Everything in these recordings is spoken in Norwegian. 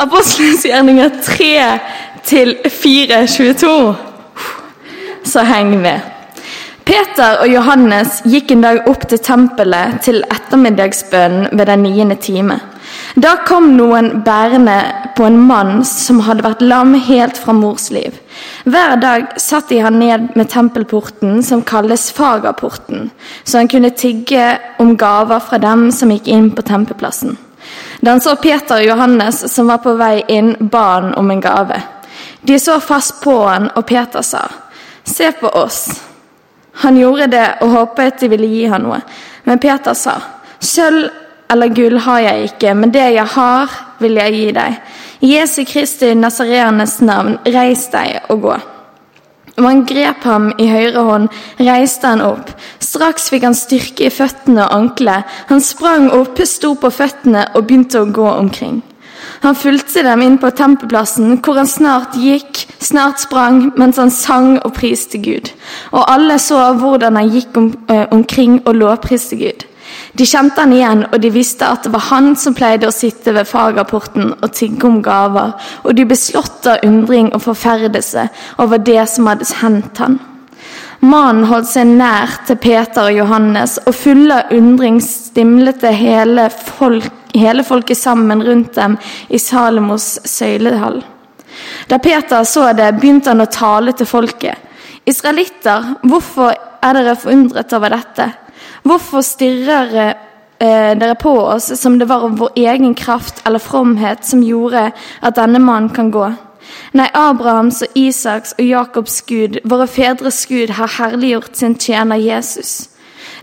Apostelens gjerninger 3 til 4.22. Så heng med. Peter og Johannes gikk en dag opp til tempelet til ettermiddagsbønnen ved den niende time. Da kom noen bærende på en mann som hadde vært lam helt fra mors liv. Hver dag satt de han ned med tempelporten, som kalles Fagerporten, så han kunne tigge om gaver fra dem som gikk inn på tempelplassen. Han så Peter og Johannes som var på vei inn, ba han om en gave. De så fast på han, og Peter sa, Se på oss. Han gjorde det og håpet de ville gi han noe. Men Peter sa, Sølv eller gull har jeg ikke, men det jeg har, vil jeg gi deg. I Jesu Kristi Nazareanes navn, reis deg og gå. Og han grep ham i høyre hånd, reiste han opp. Straks fikk han styrke i føttene og ankelet. Han sprang opp, sto på føttene og begynte å gå omkring. Han fulgte dem inn på tempelplassen, hvor han snart gikk, snart sprang, mens han sang og priste Gud. Og alle så hvordan han gikk om, øh, omkring og lovpriste Gud. De kjente han igjen, og de visste at det var han som pleide å sitte ved fagrapporten og tigge om gaver, og de ble slått av undring og forferdelse over det som hadde hendt han. Mannen holdt seg nær til Peter og Johannes, og fulle av undring stimlet hele, folk, hele folket sammen rundt dem i Salomos søylehall. Da Peter så det, begynte han å tale til folket. Israelitter, hvorfor er dere forundret over dette? Hvorfor stirrer eh, dere på oss som det var vår egen kraft eller fromhet som gjorde at denne mannen kan gå? Nei, Abrahams og Isaks og Jakobs Gud, våre fedres Gud, har herliggjort sin tjener Jesus.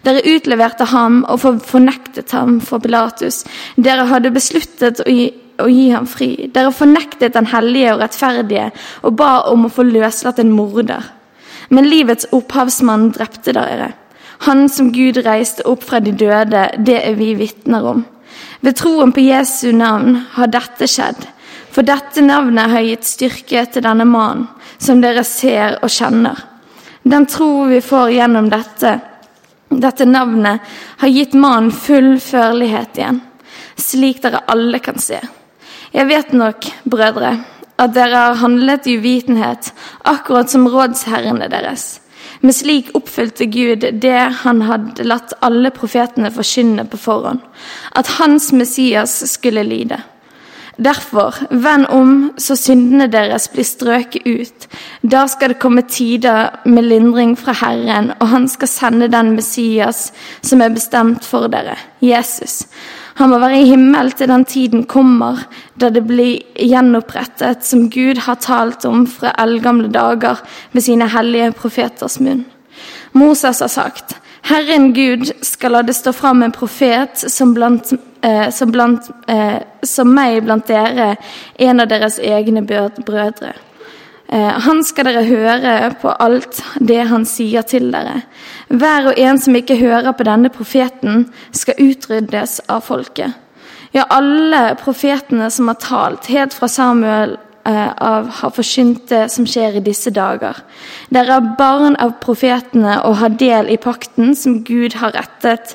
Dere utleverte ham og fornektet ham for Pilatus. Dere hadde besluttet å gi, å gi ham fri. Dere fornektet den hellige og rettferdige og ba om å få løslatt en morder. Men livets opphavsmann drepte dere. Han som Gud reiste opp fra de døde, det er vi vitner om. Ved troen på Jesu navn har dette skjedd. For dette navnet har gitt styrke til denne mannen, som dere ser og kjenner. Den tro vi får gjennom dette, dette navnet, har gitt mannen full førlighet igjen, slik dere alle kan se. Jeg vet nok, brødre, at dere har handlet i uvitenhet, akkurat som rådsherrene deres. Men slik oppfylte Gud det han hadde latt alle profetene forkynne på forhånd, at hans Messias skulle lide. Derfor, vend om så syndene deres blir strøket ut. Da skal det komme tider med lindring fra Herren, og han skal sende den Messias som er bestemt for dere, Jesus. Han må være i himmel til den tiden kommer, da det blir gjenopprettet, som Gud har talt om fra eldgamle dager med sine hellige profeters munn. Moses har sagt, Herren Gud skal la det stå fram en profet som, blant, eh, som, blant, eh, som meg blant dere, en av deres egne brødre. Eh, han skal dere høre på alt det han sier til dere. Hver og en som ikke hører på denne profeten, skal utryddes av folket. Ja, alle profetene som har talt, helt fra Samuel eh, av, har forkynt det som skjer i disse dager. Dere er barn av profetene og har del i pakten som Gud har rettet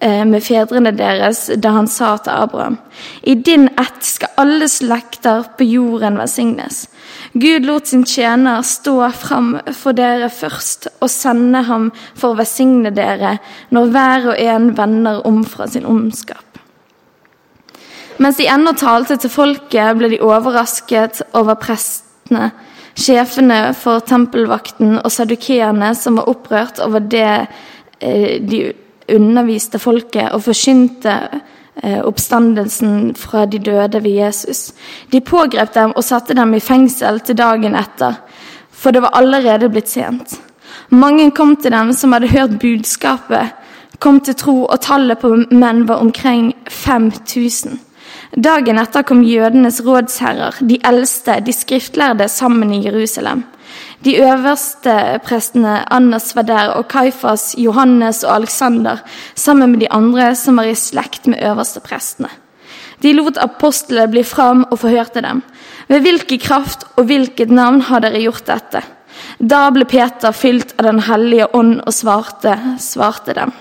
med fedrene deres da han sa til Abraham.: I din ett skal alle slekter på jorden velsignes. Gud lot sin tjener stå fram for dere først og sende ham for å velsigne dere når hver og en vender om fra sin ondskap. Mens de ennå talte til folket, ble de overrasket over prestene, sjefene for tempelvakten og sadukeerne som var opprørt over det de de underviste folket og forkynte Eh, oppstandelsen fra de døde ved Jesus. De pågrep dem og satte dem i fengsel til dagen etter, for det var allerede blitt sent. Mange kom til dem som hadde hørt budskapet, kom til tro, og tallet på menn var omkring 5000. Dagen etter kom jødenes rådsherrer, de eldste, de skriftlærde, sammen i Jerusalem. De øverste prestene Annas var der, og Kaifas, Johannes og Alexander sammen med de andre som var i slekt med øverste prestene. De lot apostlene bli fram og forhørte dem. Ved hvilken kraft og hvilket navn har dere gjort dette? Da ble Peter fylt av Den hellige ånd og svarte, svarte dem.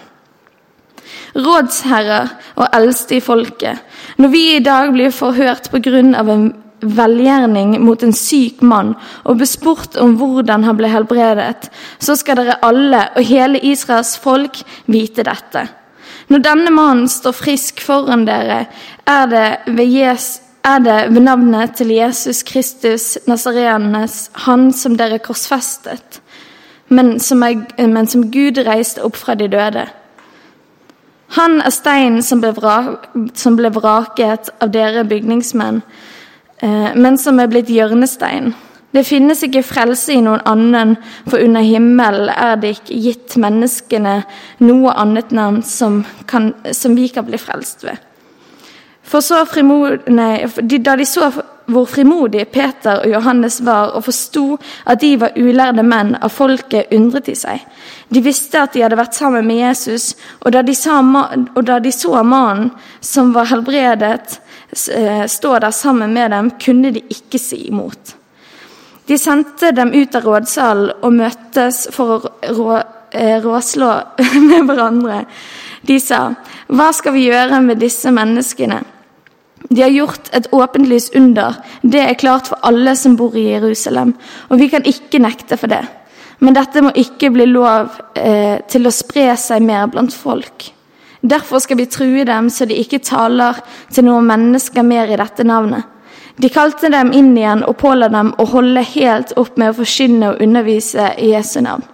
rådsherrer og eldste i folket. Når vi i dag blir forhørt på grunn av en velgjerning mot en syk mann og bespurt om hvordan han ble helbredet, så skal dere alle og hele Israels folk vite dette. Når denne mannen står frisk foran dere, er det ved, Jesus, er det ved navnet til Jesus Kristus Nazarenes, han som dere korsfestet, men som, er, men som Gud reiste opp fra de døde. Han er steinen som ble, vraket av dere bygningsmenn, men som er blitt hjørnestein. Det finnes ikke frelse i noen annen, for under himmelen er det ikke gitt menneskene noe annet navn som, kan, som vi kan bli frelst ved. Frimod, nei, Da de så hvor frimodige Peter og Johannes var, og forsto at de var ulærde menn av folket, undret de seg. De visste at de hadde vært sammen med Jesus, og da de, så mannen som var helbredet, eh, stå der sammen med dem, kunne de ikke si imot. De sendte dem ut av rådsalen og møttes for å rå, eh, råslå med hverandre. De sa, 'Hva skal vi gjøre med disse menneskene?' De har gjort et åpenlyst under. Det er klart for alle som bor i Jerusalem, og vi kan ikke nekte for det. Men dette må ikke bli lov eh, til å spre seg mer blant folk. Derfor skal vi true dem så de ikke taler til noen mennesker mer i dette navnet. De kalte dem inn igjen og påla dem å holde helt opp med å forkynne og undervise i Jesu navn.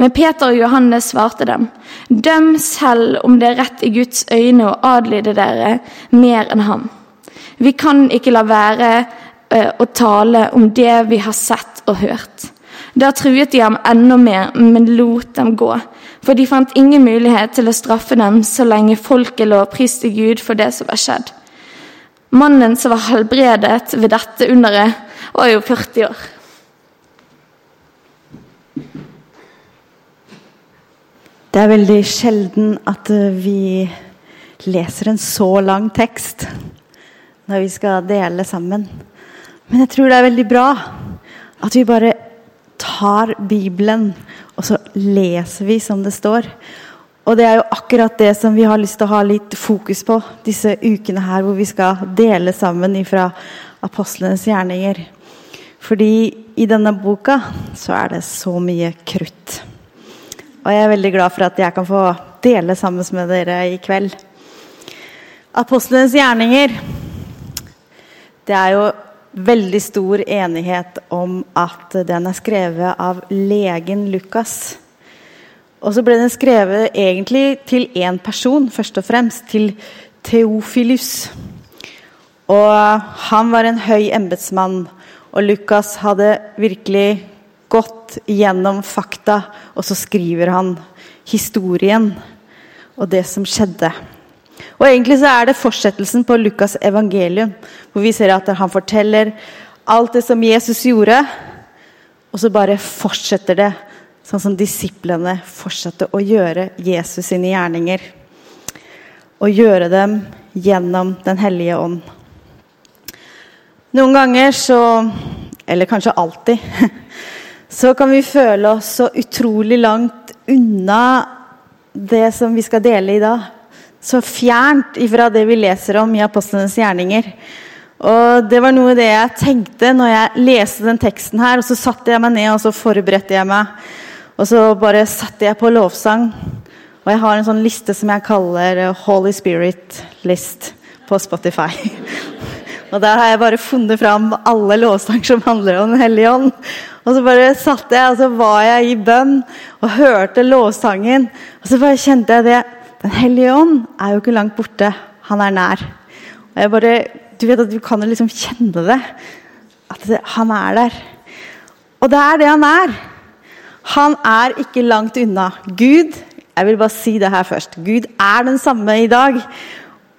Men Peter og Johannes svarte dem, døm selv om det er rett i Guds øyne å adlyde dere mer enn ham. Vi kan ikke la være uh, å tale om det vi har sett og hørt. Da truet de ham enda mer, men lot dem gå. For de fant ingen mulighet til å straffe dem så lenge folket lovpriste Gud for det som var skjedd. Mannen som var helbredet ved dette underet, var jo 40 år. Det er veldig sjelden at vi leser en så lang tekst når vi skal dele sammen. Men jeg tror det er veldig bra at vi bare tar Bibelen, og så leser vi som det står. Og det er jo akkurat det som vi har lyst til å ha litt fokus på disse ukene her, hvor vi skal dele sammen ifra apostlenes gjerninger. Fordi i denne boka så er det så mye krutt. Og jeg er veldig glad for at jeg kan få dele sammen med dere i kveld. Apostlenes gjerninger det er jo veldig stor enighet om at den er skrevet av legen Lukas. Og så ble den skrevet egentlig til én person, først og fremst. Til Theofilus. Og han var en høy embetsmann, og Lukas hadde virkelig gått gjennom fakta, og så skriver han historien og det som skjedde. Og Egentlig så er det fortsettelsen på Lukas' evangelium, hvor vi ser at han forteller alt det som Jesus gjorde, og så bare fortsetter det sånn som disiplene fortsatte å gjøre Jesus sine gjerninger. Og gjøre dem gjennom Den hellige ånd. Noen ganger så Eller kanskje alltid. Så kan vi føle oss så utrolig langt unna det som vi skal dele i dag så fjernt ifra det vi leser om i apostlenes gjerninger. Og Det var noe av det jeg tenkte når jeg leste den teksten her. og Så satte jeg meg ned og så forberedte jeg meg. Og så bare satte jeg på lovsang. Og jeg har en sånn liste som jeg kaller Holy Spirit List på Spotify. Og der har jeg bare funnet fram alle lovsanger som handler om Den hellige ånd. Og så bare satt jeg, og så var jeg i bønn og hørte lovsangen. Og så bare kjente jeg det den hellige ånd er jo ikke langt borte. Han er nær. Og jeg bare, Du vet at du kan liksom kjenne det. At det, han er der. Og det er det han er. Han er ikke langt unna. Gud Jeg vil bare si det her først. Gud er den samme i dag.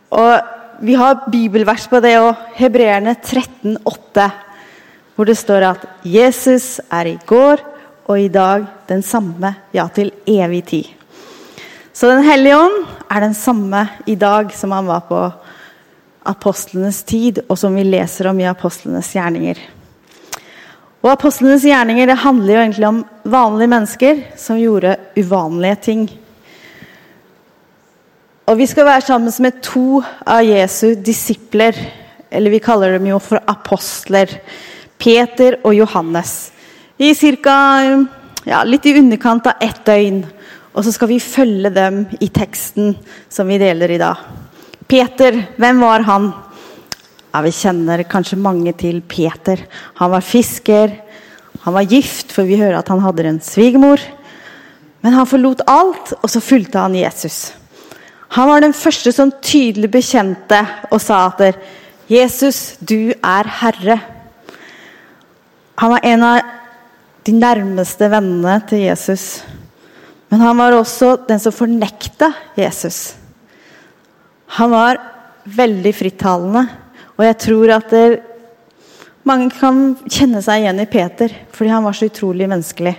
Og vi har bibelvers på det òg. Hebreerne 13,8, hvor det står at Jesus er i går og i dag den samme, ja, til evig tid. Så Den hellige ånd er den samme i dag som han var på apostlenes tid, og som vi leser om i apostlenes gjerninger. Og Apostlenes gjerninger det handler jo egentlig om vanlige mennesker som gjorde uvanlige ting. Og vi skal være sammen med to av Jesu disipler. Eller vi kaller dem jo for apostler. Peter og Johannes. I cirka, Ja, litt i underkant av ett døgn. Og så skal vi følge dem i teksten som vi deler i dag. Peter, hvem var han? Ja, Vi kjenner kanskje mange til Peter. Han var fisker. Han var gift, for vi hører at han hadde en svigermor. Men han forlot alt, og så fulgte han Jesus. Han var den første som tydelig bekjente og sa at 'Jesus, du er Herre'. Han var en av de nærmeste vennene til Jesus. Men han var også den som fornekta Jesus. Han var veldig frittalende, og jeg tror at det, mange kan kjenne seg igjen i Peter fordi han var så utrolig menneskelig.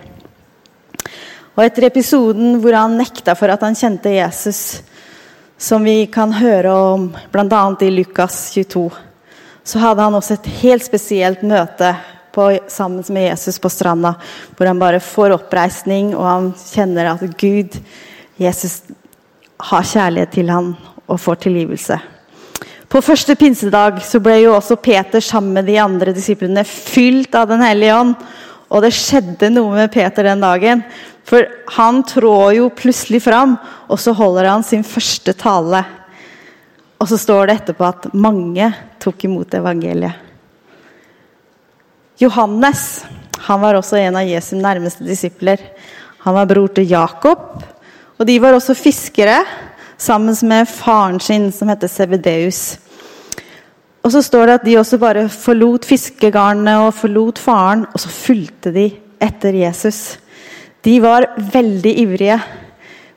Og etter episoden hvor han nekta for at han kjente Jesus, som vi kan høre om bl.a. i Lukas 22, så hadde han også et helt spesielt møte på, sammen med Jesus på stranda, hvor han bare får oppreisning, og han kjenner at Gud, Jesus, har kjærlighet til han og får tilgivelse. På første pinsedag så ble jo også Peter sammen med de andre disiplene fylt av Den hellige ånd. Og det skjedde noe med Peter den dagen. For han trår jo plutselig fram, og så holder han sin første tale. Og så står det etterpå at mange tok imot evangeliet. Johannes han var også en av Jesu nærmeste disipler. Han var bror til Jakob, og de var også fiskere sammen med faren sin, som heter Sebedeus. Og så står det at de også bare forlot fiskegarnene og forlot faren, og så fulgte de etter Jesus. De var veldig ivrige.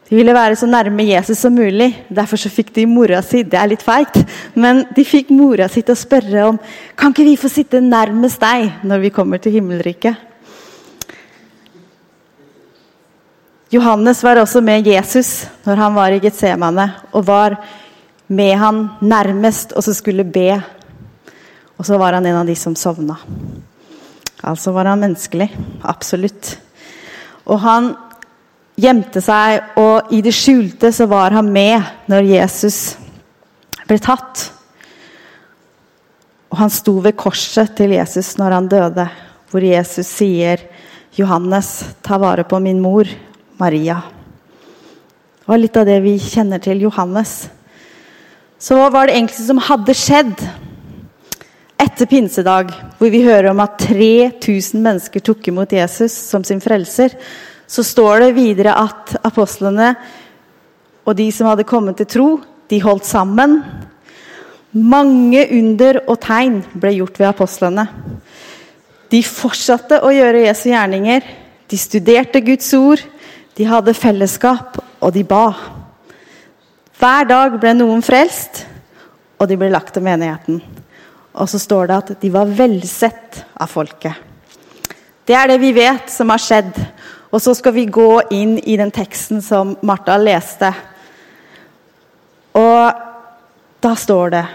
De ville være så nærme Jesus som mulig. Derfor så fikk de mora si Det er litt feigt, men de fikk mora si til å spørre om Kan ikke vi få sitte nærmest deg når vi kommer til himmelriket? Johannes var også med Jesus når han var i Getsemane, og var med han nærmest og så skulle be. Og så var han en av de som sovna. Altså var han menneskelig. Absolutt. Og han gjemte seg, og i det skjulte så var han med når Jesus ble tatt. Og han sto ved korset til Jesus når han døde, hvor Jesus sier, 'Johannes, ta vare på min mor, Maria'. Det var litt av det vi kjenner til Johannes. Så hva var det egentlig som hadde skjedd etter pinsedag, hvor vi hører om at 3000 mennesker tok imot Jesus som sin frelser? Så står det videre at apostlene og de som hadde kommet til tro, de holdt sammen. Mange under og tegn ble gjort ved apostlene. De fortsatte å gjøre Jesu gjerninger. De studerte Guds ord, de hadde fellesskap, og de ba. Hver dag ble noen frelst, og de ble lagt til menigheten. Og så står det at de var velsett av folket. Det er det vi vet som har skjedd. Og så skal vi gå inn i den teksten som Martha leste. Og da står det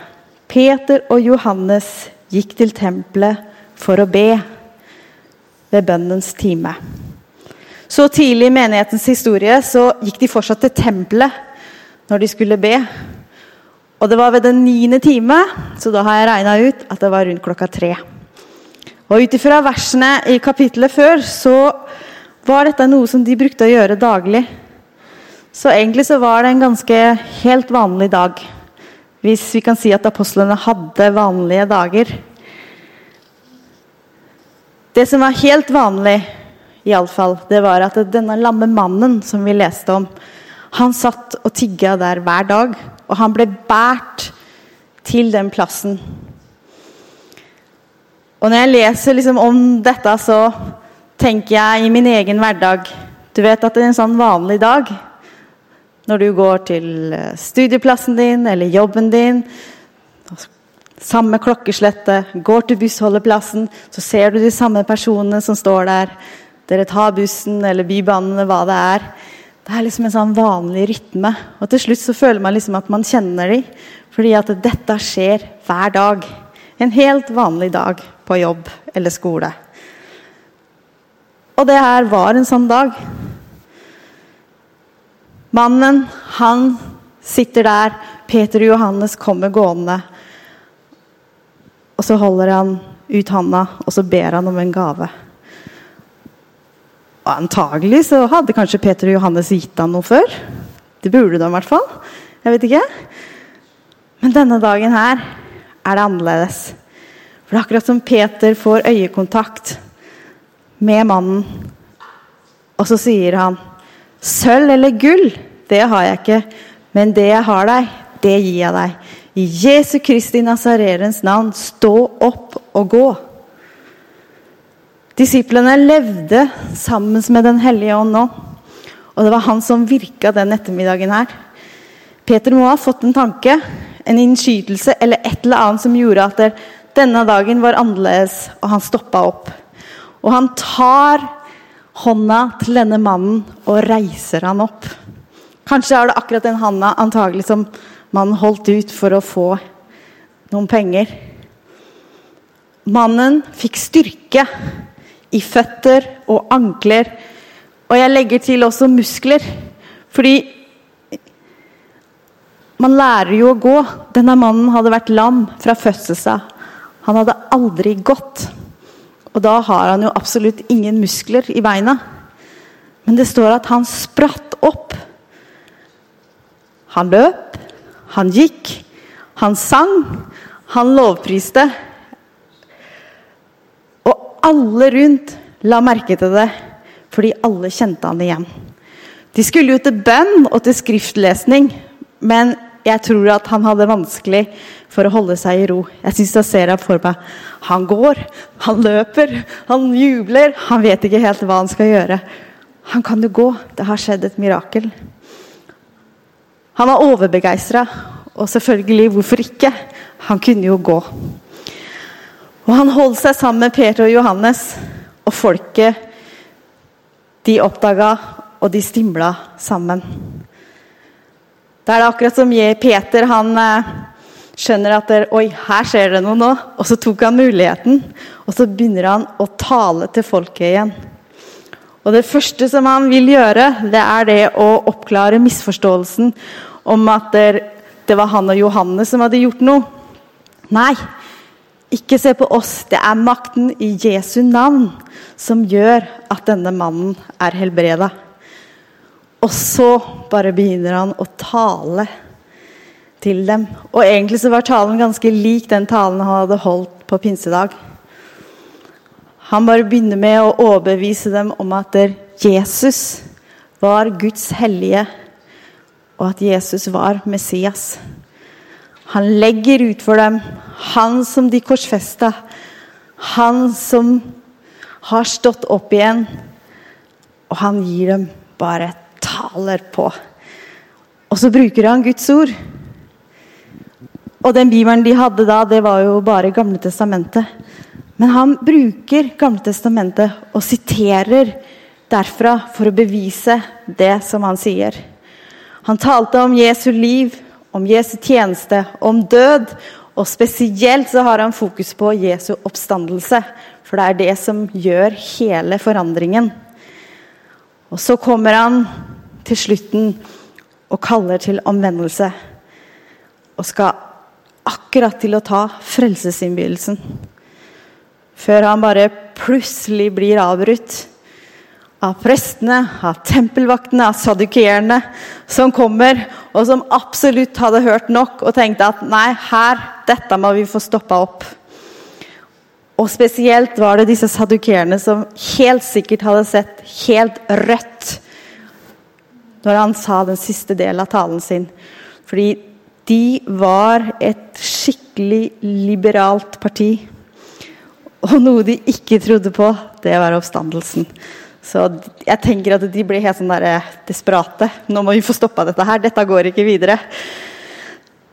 Peter og Johannes gikk til tempelet for å be ved bønnens time. Så tidlig i menighetens historie så gikk de fortsatt til tempelet når de skulle be. Og det var ved den niende time, så da har jeg regna ut at det var rundt klokka tre. Og ut ifra versene i kapittelet før så var dette noe som de brukte å gjøre daglig. Så egentlig så var det en ganske helt vanlig dag. Hvis vi kan si at apostlene hadde vanlige dager. Det som var helt vanlig, i alle fall, det var at denne lamme mannen som vi leste om, han satt og tigga der hver dag. Og han ble båret til den plassen. Og når jeg leser liksom om dette, så tenker jeg i min egen hverdag Du vet at det er en sånn vanlig dag når du går til eh, studieplassen din eller jobben din. Samme klokkeslettet, går til bussholdeplassen, så ser du de samme personene som står der. Dere tar bussen eller bybanen hva det er. Det er liksom en sånn vanlig rytme. Og til slutt så føler man liksom at man kjenner dem. Fordi at dette skjer hver dag. En helt vanlig dag på jobb eller skole. Og det her var en sånn dag. Mannen, han sitter der. Peter og Johannes kommer gående. Og så holder han ut handa, og så ber han om en gave. Og antagelig så hadde kanskje Peter og Johannes gitt han noe før. Det burde de i hvert fall. Jeg vet ikke. Men denne dagen her er det annerledes. For det er akkurat som Peter får øyekontakt med mannen, og så sier han Sølv eller gull, det har jeg ikke, men det jeg har deg, det gir jeg deg. I Jesu Kristi Nazarerens navn, stå opp og gå. Disiplene levde sammen med Den hellige ånd nå. Og det var han som virka den ettermiddagen her. Peter må ha fått en tanke, en innskytelse eller et eller annet som gjorde at denne dagen var annerledes, og han stoppa opp. Og han tar hånda til denne mannen og reiser han opp. Kanskje er det akkurat den handa antagelig som mannen holdt ut for å få noen penger. Mannen fikk styrke i føtter og ankler, og jeg legger til også muskler. Fordi man lærer jo å gå. Denne mannen hadde vært lam fra fødselen av. Han hadde aldri gått. Og da har han jo absolutt ingen muskler i beina. Men det står at han spratt opp. Han løp, han gikk, han sang, han lovpriste. Og alle rundt la merke til det, fordi alle kjente han igjen. De skulle jo til bønn og til skriftlesning, men jeg tror at han hadde vanskelig for å holde seg i ro. Jeg synes jeg ser ham for meg. Han går, han løper, han jubler. Han vet ikke helt hva han skal gjøre. Han kan jo gå. Det har skjedd et mirakel. Han var overbegeistra, og selvfølgelig, hvorfor ikke? Han kunne jo gå. Og han holdt seg sammen med Peter og Johannes, og folket de oppdaga, og de stimla sammen. Da er det akkurat som Peter han eh, skjønner at der, Oi, her skjer det noe nå. Og så tok han muligheten, og så begynner han å tale til folket igjen. Og det første som han vil gjøre, det er det å oppklare misforståelsen om at det var han og Johannes som hadde gjort noe. Nei, ikke se på oss. Det er makten i Jesu navn som gjør at denne mannen er helbreda. Og så bare begynner han å tale til dem. Og egentlig så var talen ganske lik den talen han hadde holdt på pinsedag. Han bare begynner med å overbevise dem om at Jesus var Guds hellige, og at Jesus var Messias. Han legger ut for dem han som de korsfesta, han som har stått opp igjen, og han gir dem bare et taler på. Og så bruker han Guds ord. Og den bibelen de hadde da, det var jo bare Gamle testamentet. Men han bruker Gamle testamentet og siterer derfra for å bevise det som han sier. Han talte om Jesu liv, om Jesu tjeneste, om død. Og spesielt så har han fokus på Jesu oppstandelse, for det er det som gjør hele forandringen. Og så kommer han til slutten og kaller til omvendelse. Og skal akkurat til å ta frelsesinnbydelsen. Før han bare plutselig blir avbrutt av prestene, av tempelvaktene, av sadukeerne som kommer, og som absolutt hadde hørt nok og tenkte at nei, her, dette må vi få stoppa opp. Og spesielt var det disse sadukeerne som helt sikkert hadde sett helt rødt når han sa den siste delen av talen sin. Fordi de var et skikkelig liberalt parti. Og noe de ikke trodde på, det var oppstandelsen. Så jeg tenker at de ble helt sånn der eh, desperate. Nå må vi få stoppa dette her. Dette går ikke videre.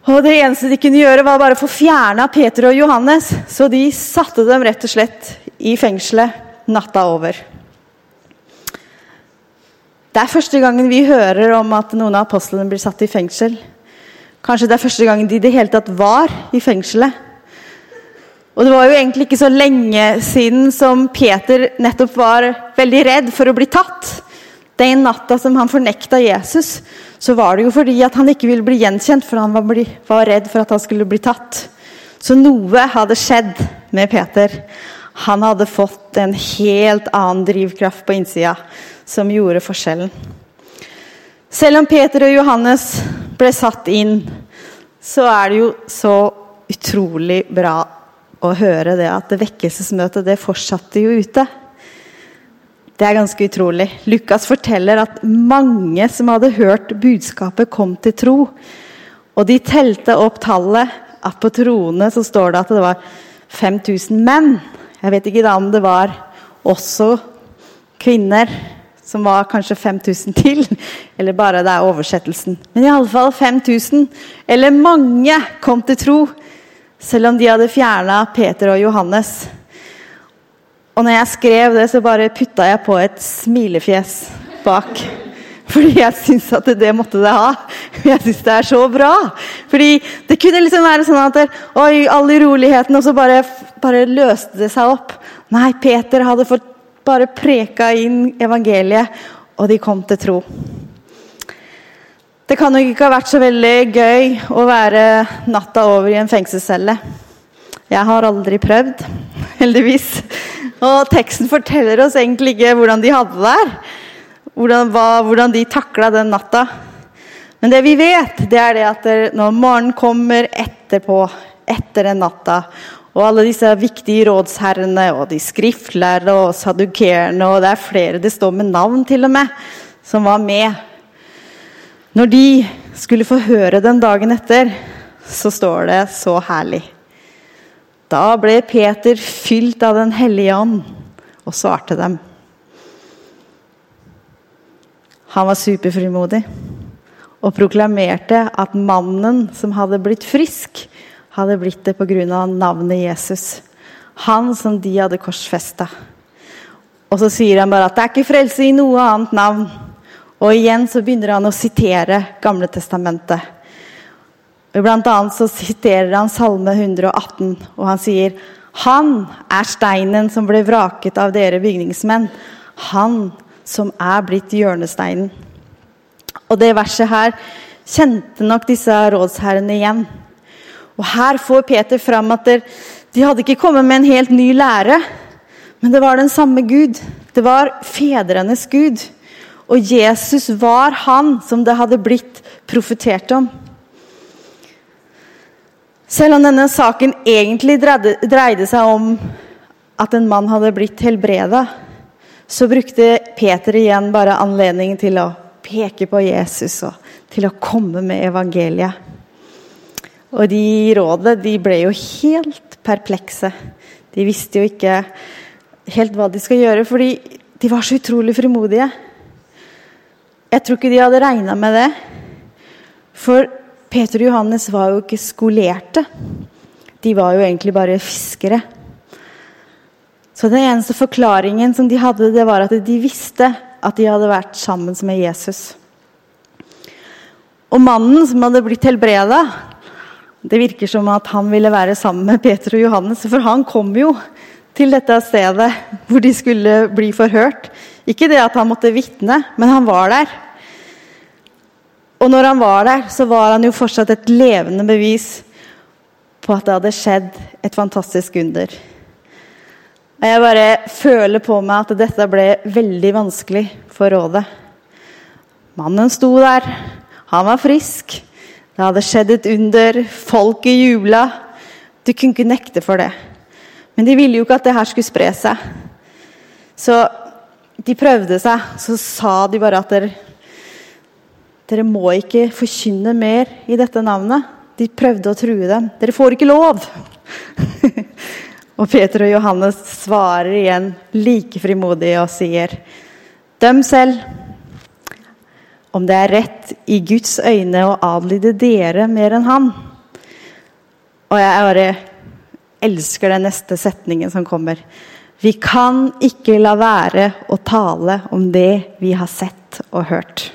Og Det eneste de kunne gjøre, var bare å få fjerna Peter og Johannes. Så de satte dem rett og slett i fengselet natta over. Det er første gangen vi hører om at noen av apostlene blir satt i fengsel. Kanskje det er første gangen de i det hele tatt var i fengselet. Og det var jo egentlig ikke så lenge siden som Peter nettopp var veldig redd for å bli tatt. Den natta som han fornekta Jesus, så var det jo fordi at han ikke ville bli gjenkjent, for han var, bli, var redd for at han skulle bli tatt. Så noe hadde skjedd med Peter. Han hadde fått en helt annen drivkraft på innsida som gjorde forskjellen. Selv om Peter og Johannes ble satt inn, så er det jo så utrolig bra å høre det at det vekkelsesmøtet det fortsatte jo ute. Det er ganske utrolig. Lukas forteller at mange som hadde hørt budskapet, kom til tro. Og de telte opp tallet. At på troene så står det at det var 5000 menn. Jeg vet ikke da om det var også kvinner, som var kanskje 5000 til. Eller bare det er oversettelsen. Men i alle fall 5000. Eller mange kom til tro. Selv om de hadde fjerna Peter og Johannes. Og når jeg skrev det, så bare putta jeg på et smilefjes bak. Fordi jeg syns at det måtte det ha. Jeg syns det er så bra. Fordi det kunne liksom være sånn at Oi, all uroligheten, og så bare, bare løste det seg opp. Nei, Peter hadde fått bare preka inn evangeliet, og de kom til tro. Det kan nok ikke ha vært så veldig gøy å være natta over i en fengselscelle. Jeg har aldri prøvd, heldigvis. Og teksten forteller oss egentlig ikke hvordan de hadde det der. Hvordan, hvordan de takla den natta. Men det vi vet, det er det at når morgenen kommer etterpå, etter den natta, og alle disse viktige rådsherrene og de skriftlærere og sadukerene, og det er flere det står med navn til og med, som var med Når de skulle få høre den dagen etter, så står det så herlig. Da ble Peter fylt av Den hellige ånd og svarte dem. Han var superfrimodig og proklamerte at mannen som hadde blitt frisk, hadde blitt det pga. navnet Jesus. Han som de hadde korsfesta. Og så sier han bare at det er ikke frelse i noe annet navn. Og igjen så begynner han å sitere Gamle testamentet. Blant annet så siterer han Salme 118, og han sier Han er steinen som ble vraket av dere bygningsmenn. Han som er blitt hjørnesteinen. Og det verset her kjente nok disse rådsherrene igjen. Og her får Peter fram at de hadde ikke kommet med en helt ny lære, men det var den samme Gud. Det var fedrenes Gud. Og Jesus var han som det hadde blitt profetert om. Selv om denne saken egentlig dreide, seg om at en mann hadde blitt helbreda, så brukte Peter igjen bare anledningen til å peke på Jesus og til å komme med evangeliet. Og de rådet de ble jo helt perplekse. De visste jo ikke helt hva de skal gjøre, fordi de var så utrolig frimodige. Jeg tror ikke de hadde regna med det. For Peter og Johannes var jo ikke skolerte. De var jo egentlig bare fiskere. Så den eneste forklaringen som de hadde, det var at de visste at de hadde vært sammen med Jesus. Og mannen som hadde blitt helbreda, det virker som at han ville være sammen med Peter og Johannes. For han kom jo til dette stedet hvor de skulle bli forhørt. Ikke det at han måtte vitne, men han var der. Og når han var der, så var han jo fortsatt et levende bevis på at det hadde skjedd et fantastisk under. Og jeg bare føler på meg at dette ble veldig vanskelig for rådet. Mannen sto der, han var frisk, det hadde skjedd et under, folket jubla. Du kunne ikke nekte for det. Men de ville jo ikke at det her skulle spre seg. Så de prøvde seg. Så sa de bare at dere dere må ikke forkynne mer i dette navnet. De prøvde å true dem. Dere får ikke lov! og Peter og Johannes svarer igjen like frimodig og sier, døm selv om det er rett i Guds øyne å adlyde dere mer enn han. Og jeg bare elsker den neste setningen som kommer. Vi kan ikke la være å tale om det vi har sett og hørt.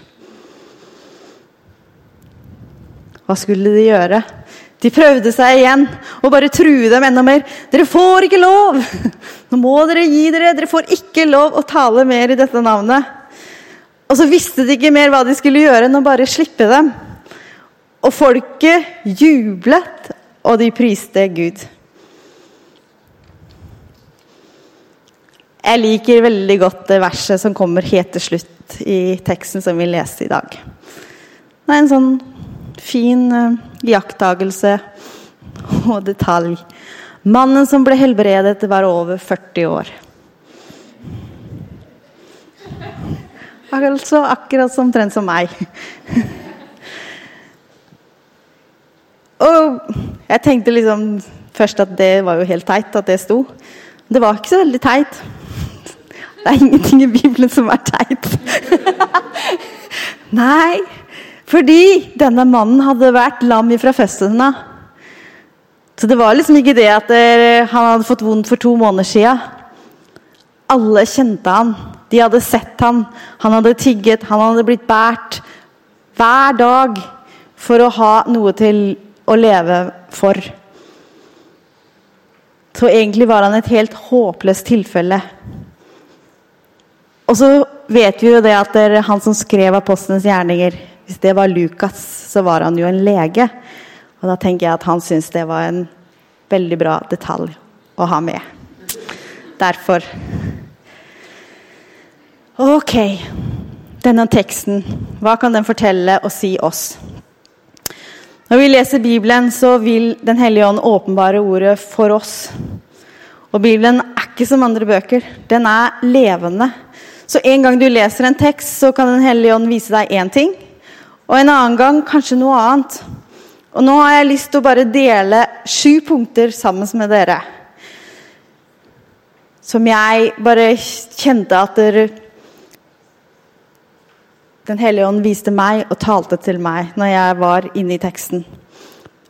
Hva skulle de gjøre? De prøvde seg igjen og bare true dem enda mer. 'Dere får ikke lov! Nå må dere gi dere! Dere får ikke lov å tale mer i dette navnet.' Og så visste de ikke mer hva de skulle gjøre enn å bare slippe dem. Og folket jublet, og de priste Gud. Jeg liker veldig godt det verset som kommer helt til slutt i teksten som vi leste i dag. Det er en sånn fin uh, iakttagelse og detalj. Mannen som ble helbredet, var over 40 år. Altså akkurat som omtrent som meg. og jeg tenkte liksom først at det var jo helt teit at det sto. Det var ikke så veldig teit. Det er ingenting i Bibelen som er teit. Nei, fordi denne mannen hadde vært lam fra fødselen av. Så det var liksom ikke det at han hadde fått vondt for to måneder siden. Alle kjente han. De hadde sett han. Han hadde tigget, han hadde blitt båret hver dag for å ha noe til å leve for. Så egentlig var han et helt håpløst tilfelle. Og så vet vi jo det at det han som skrev apostelens gjerninger Hvis det var Lukas, så var han jo en lege. Og da tenker jeg at han syntes det var en veldig bra detalj å ha med. Derfor. Ok. Denne teksten, hva kan den fortelle og si oss? Når vi leser Bibelen, så vil Den hellige ånd åpenbare ordet for oss. Og Bibelen er ikke som andre bøker. Den er levende. Så en gang du leser en tekst, så kan Den hellige ånd vise deg én ting. Og en annen gang kanskje noe annet. Og nå har jeg lyst til å bare dele sju punkter sammen med dere. Som jeg bare kjente at dere, Den hellige ånd viste meg og talte til meg når jeg var inne i teksten.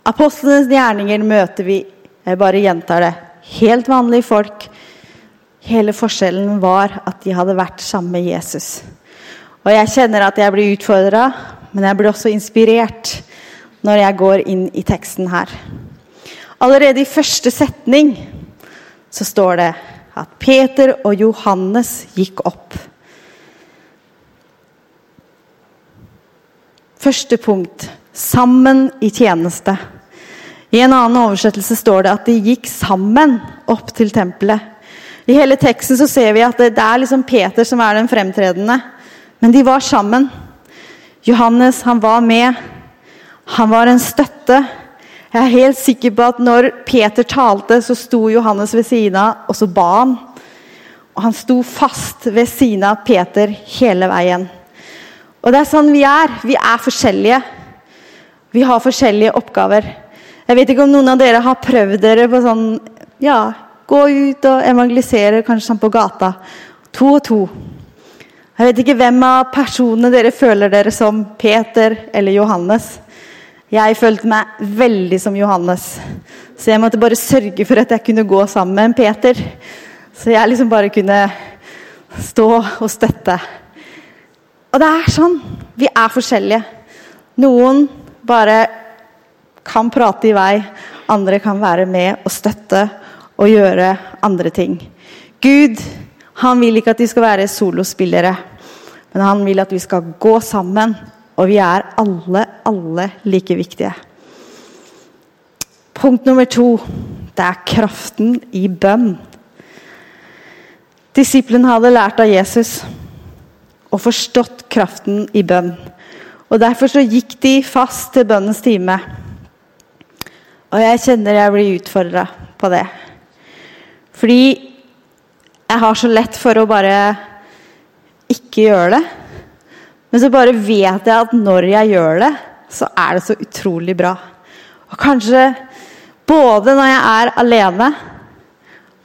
Apostlenes gjerninger møter vi Jeg bare gjentar det. Helt vanlige folk Hele forskjellen var at de hadde vært sammen med Jesus. Og jeg kjenner at jeg blir utfordra, men jeg blir også inspirert når jeg går inn i teksten her. Allerede i første setning så står det at Peter og Johannes gikk opp. Første punkt sammen i tjeneste. I en annen oversettelse står det at de gikk sammen opp til tempelet. I hele teksten så ser vi at det, er liksom Peter som er den fremtredende. Men de var sammen. Johannes han var med. Han var en støtte. Jeg er helt sikker på at når Peter talte, så sto Johannes ved siden av, og så ba han. Og han sto fast ved siden av Peter hele veien. Og det er sånn vi er. Vi er forskjellige. Vi har forskjellige oppgaver. Jeg vet ikke om noen av dere har prøvd dere på sånn ja, Gå ut og evangelisere, kanskje sånn på gata. To og to. Jeg vet ikke hvem av personene dere føler dere som Peter eller Johannes. Jeg følte meg veldig som Johannes, så jeg måtte bare sørge for at jeg kunne gå sammen med en Peter. Så jeg liksom bare kunne stå og støtte. Og det er sånn. Vi er forskjellige. Noen bare kan prate i vei, andre kan være med og støtte og gjøre andre ting. Gud han vil ikke at vi skal være solospillere, men han vil at vi skal gå sammen. Og vi er alle, alle like viktige. Punkt nummer to det er kraften i bønn. Disiplene hadde lært av Jesus og forstått kraften i bønn. Og Derfor så gikk de fast til bønnens time. Og jeg kjenner jeg blir utfordra på det. Fordi jeg har så lett for å bare ikke gjøre det. Men så bare vet jeg at når jeg gjør det, så er det så utrolig bra. Og kanskje både når jeg er alene,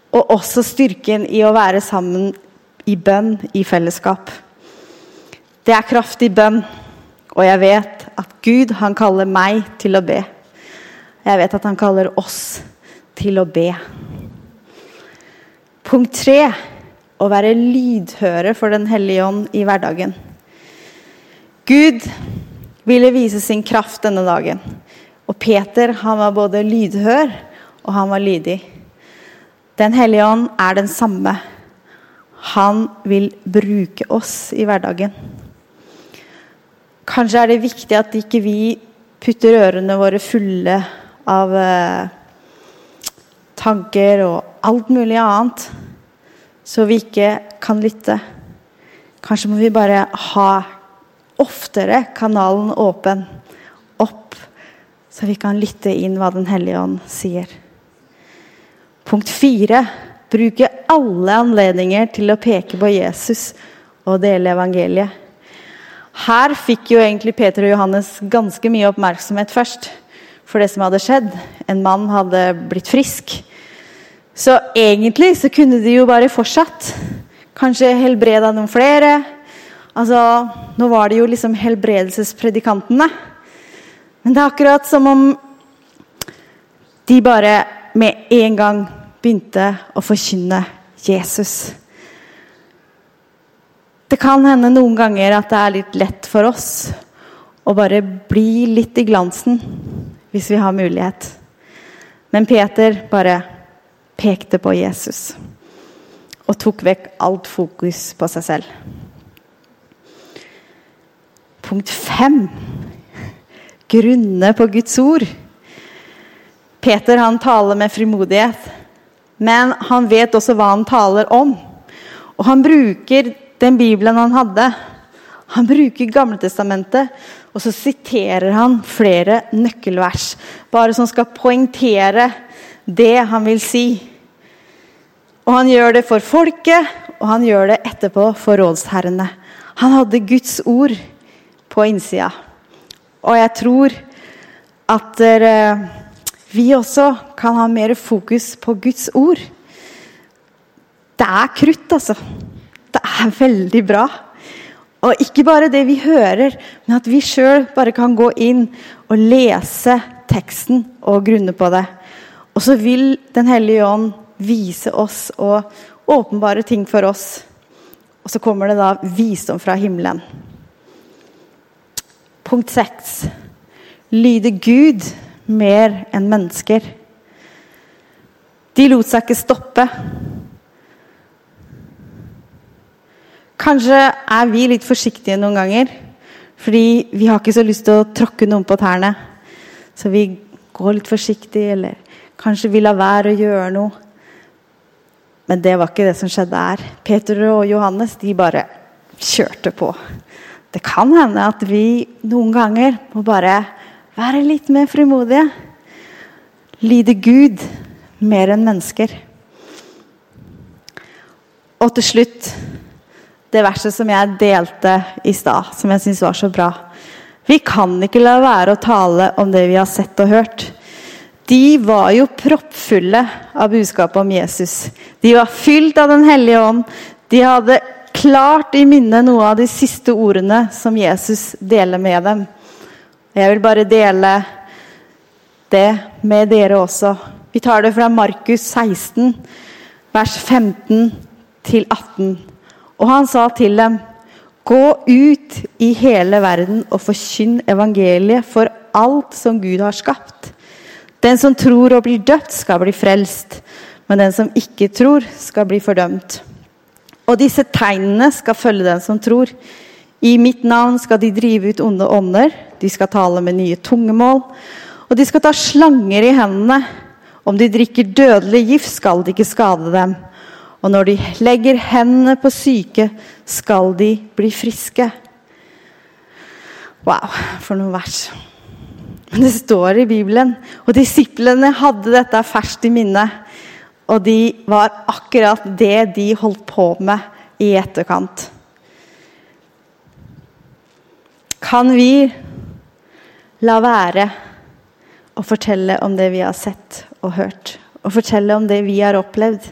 og også styrken i å være sammen i bønn, i fellesskap. Det er kraftig bønn, og jeg vet at Gud, han kaller meg til å be. Jeg vet at han kaller oss til å be. Punkt tre å være lydhøre for Den hellige ånd i hverdagen. Gud ville vise sin kraft denne dagen. Og Peter han var både lydhør og han var lydig. Den hellige ånd er den samme. Han vil bruke oss i hverdagen. Kanskje er det viktig at ikke vi putter ørene våre fulle av eh, tanker og alt mulig annet, så vi ikke kan lytte. Kanskje må vi bare ha oftere kanalen åpen opp, så vi kan lytte inn hva Den hellige ånd sier. Punkt fire bruke alle anledninger til å peke på Jesus og dele evangeliet. Her fikk jo egentlig Peter og Johannes ganske mye oppmerksomhet først for det som hadde skjedd. En mann hadde blitt frisk. Så egentlig så kunne de jo bare fortsatt. Kanskje helbreda noen flere. Altså, Nå var det jo liksom helbredelsespredikantene. Men det er akkurat som om de bare med en gang begynte å forkynne Jesus. Det kan hende noen ganger at det er litt lett for oss å bare bli litt i glansen hvis vi har mulighet. Men Peter bare pekte på Jesus og tok vekk alt fokus på seg selv. Punkt fem grunne på Guds ord. Peter han taler med frimodighet, men han vet også hva han taler om. Og han bruker den Bibelen han hadde. Han bruker Gamletestamentet, og så siterer han flere nøkkelvers. Bare som skal poengtere det han vil si. Og han gjør det for folket, og han gjør det etterpå for rådsherrene. Han hadde Guds ord på innsida. Og jeg tror at vi også kan ha mer fokus på Guds ord. Det er krutt, altså. Det er veldig bra. Og ikke bare det vi hører, men at vi sjøl bare kan gå inn og lese teksten og grunne på det. Og så vil Den hellige ånd vise oss og åpenbare ting for oss. Og så kommer det da visdom fra himmelen. Punkt seks. Lyde Gud mer enn mennesker. De lot seg ikke stoppe. Kanskje er vi litt forsiktige noen ganger. Fordi vi har ikke så lyst til å tråkke noen på tærne. Så vi går litt forsiktig, eller kanskje vi lar være å gjøre noe. Men det var ikke det som skjedde her. Peter og Johannes de bare kjørte på. Det kan hende at vi noen ganger må bare være litt mer frimodige. Lyde Gud mer enn mennesker. Og til slutt det verset som jeg delte i stad, som jeg syns var så bra. Vi kan ikke la være å tale om det vi har sett og hørt. De var jo proppfulle av budskapet om Jesus. De var fylt av Den hellige ånd. De hadde klart i minne noe av de siste ordene som Jesus deler med dem. Jeg vil bare dele det med dere også. Vi tar det fra Markus 16, vers 15 til 18. Og han sa til dem, gå ut i hele verden og forkynn evangeliet for alt som Gud har skapt. Den som tror og blir døpt, skal bli frelst, men den som ikke tror, skal bli fordømt. Og disse tegnene skal følge den som tror. I mitt navn skal de drive ut onde ånder, de skal tale med nye tungemål, og de skal ta slanger i hendene. Om de drikker dødelig gift, skal det ikke skade dem. Og når de legger hendene på syke, skal de bli friske. Wow, for noen vers. Men det står i Bibelen. Og disiplene hadde dette ferskt i minne. Og de var akkurat det de holdt på med i etterkant. Kan vi la være å fortelle om det vi har sett og hørt? Og fortelle om det vi har opplevd?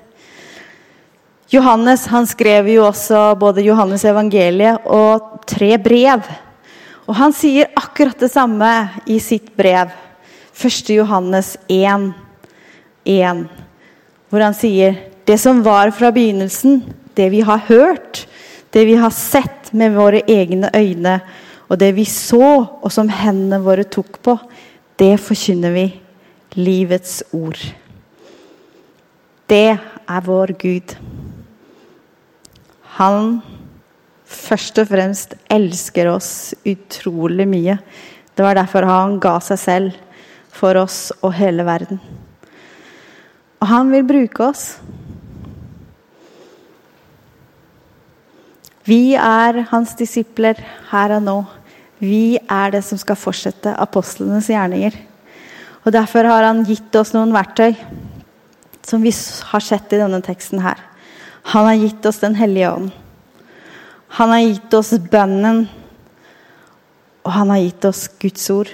Johannes han skrev jo også både Johannes evangeliet og tre brev. Og han sier akkurat det samme i sitt brev. 1. Johannes 1, 1, hvor han sier det som var fra begynnelsen, det vi har hørt, det vi har sett med våre egne øyne, og det vi så, og som hendene våre tok på, det forkynner vi. Livets ord. Det er vår Gud. Han først og fremst elsker oss utrolig mye. Det var derfor han ga seg selv for oss og hele verden. Og han vil bruke oss. Vi er hans disipler her og nå. Vi er det som skal fortsette apostlenes gjerninger. Og Derfor har han gitt oss noen verktøy som vi har sett i denne teksten her. Han har gitt oss Den hellige ånd. Han har gitt oss bønnen, og han har gitt oss Guds ord.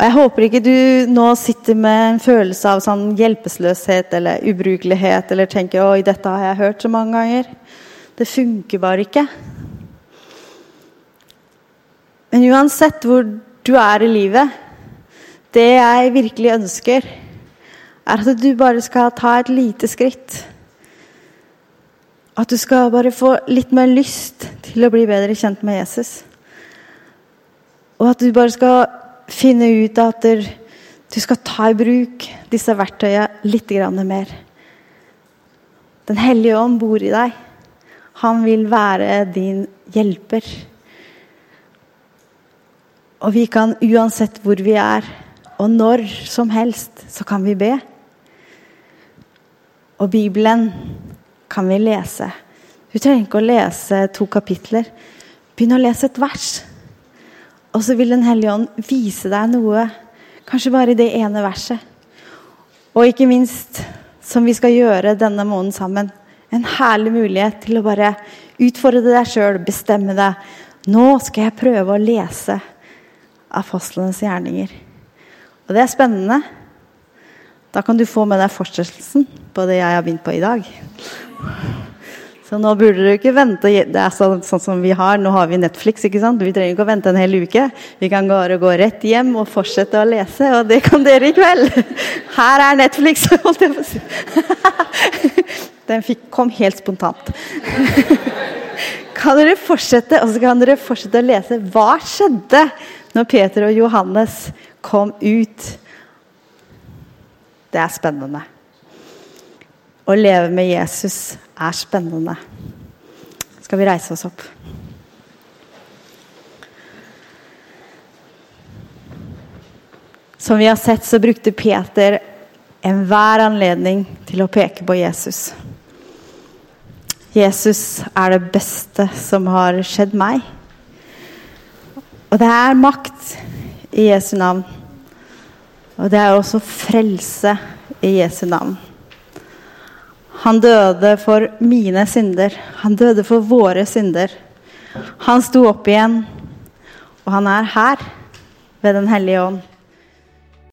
Og Jeg håper ikke du nå sitter med en følelse av sånn hjelpeløshet eller ubrukelighet eller tenker oi, dette har jeg hørt så mange ganger. Det funker bare ikke. Men uansett hvor du er i livet, det jeg virkelig ønsker, er at du bare skal ta et lite skritt. At du skal bare få litt mer lyst til å bli bedre kjent med Jesus. Og at du bare skal finne ut at du skal ta i bruk disse verktøyene litt mer. Den hellige ånd bor i deg. Han vil være din hjelper. Og vi kan uansett hvor vi er, og når som helst, så kan vi be. Og Bibelen kan vi lese. Du trenger ikke å lese to kapitler. Begynn å lese et vers. Og så vil Den hellige ånd vise deg noe, kanskje bare i det ene verset. Og ikke minst, som vi skal gjøre denne måneden sammen, en herlig mulighet til å bare utfordre deg sjøl, bestemme deg. Nå skal jeg prøve å lese apostlenes gjerninger. Og det er spennende. Da kan du få med deg fortsettelsen på det jeg har begynt på i dag. Så nå burde du ikke vente. Det er sånn, sånn, som vi har. Nå har vi Netflix. ikke sant? Vi trenger ikke å vente en hel uke. Vi kan bare gå rett hjem og fortsette å lese, og det kan dere i kveld. Her er Netflix, holdt jeg på å si. Den fikk, kom helt spontant. Kan dere fortsette, og så kan dere fortsette å lese. Hva skjedde når Peter og Johannes kom ut. Det er spennende. Å leve med Jesus er spennende. Skal vi reise oss opp? Som vi har sett, så brukte Peter enhver anledning til å peke på Jesus. Jesus er det beste som har skjedd meg. Og det er makt i Jesu navn. Og det er også frelse i Jesu navn. Han døde for mine synder. Han døde for våre synder. Han sto opp igjen, og han er her ved Den hellige ånd.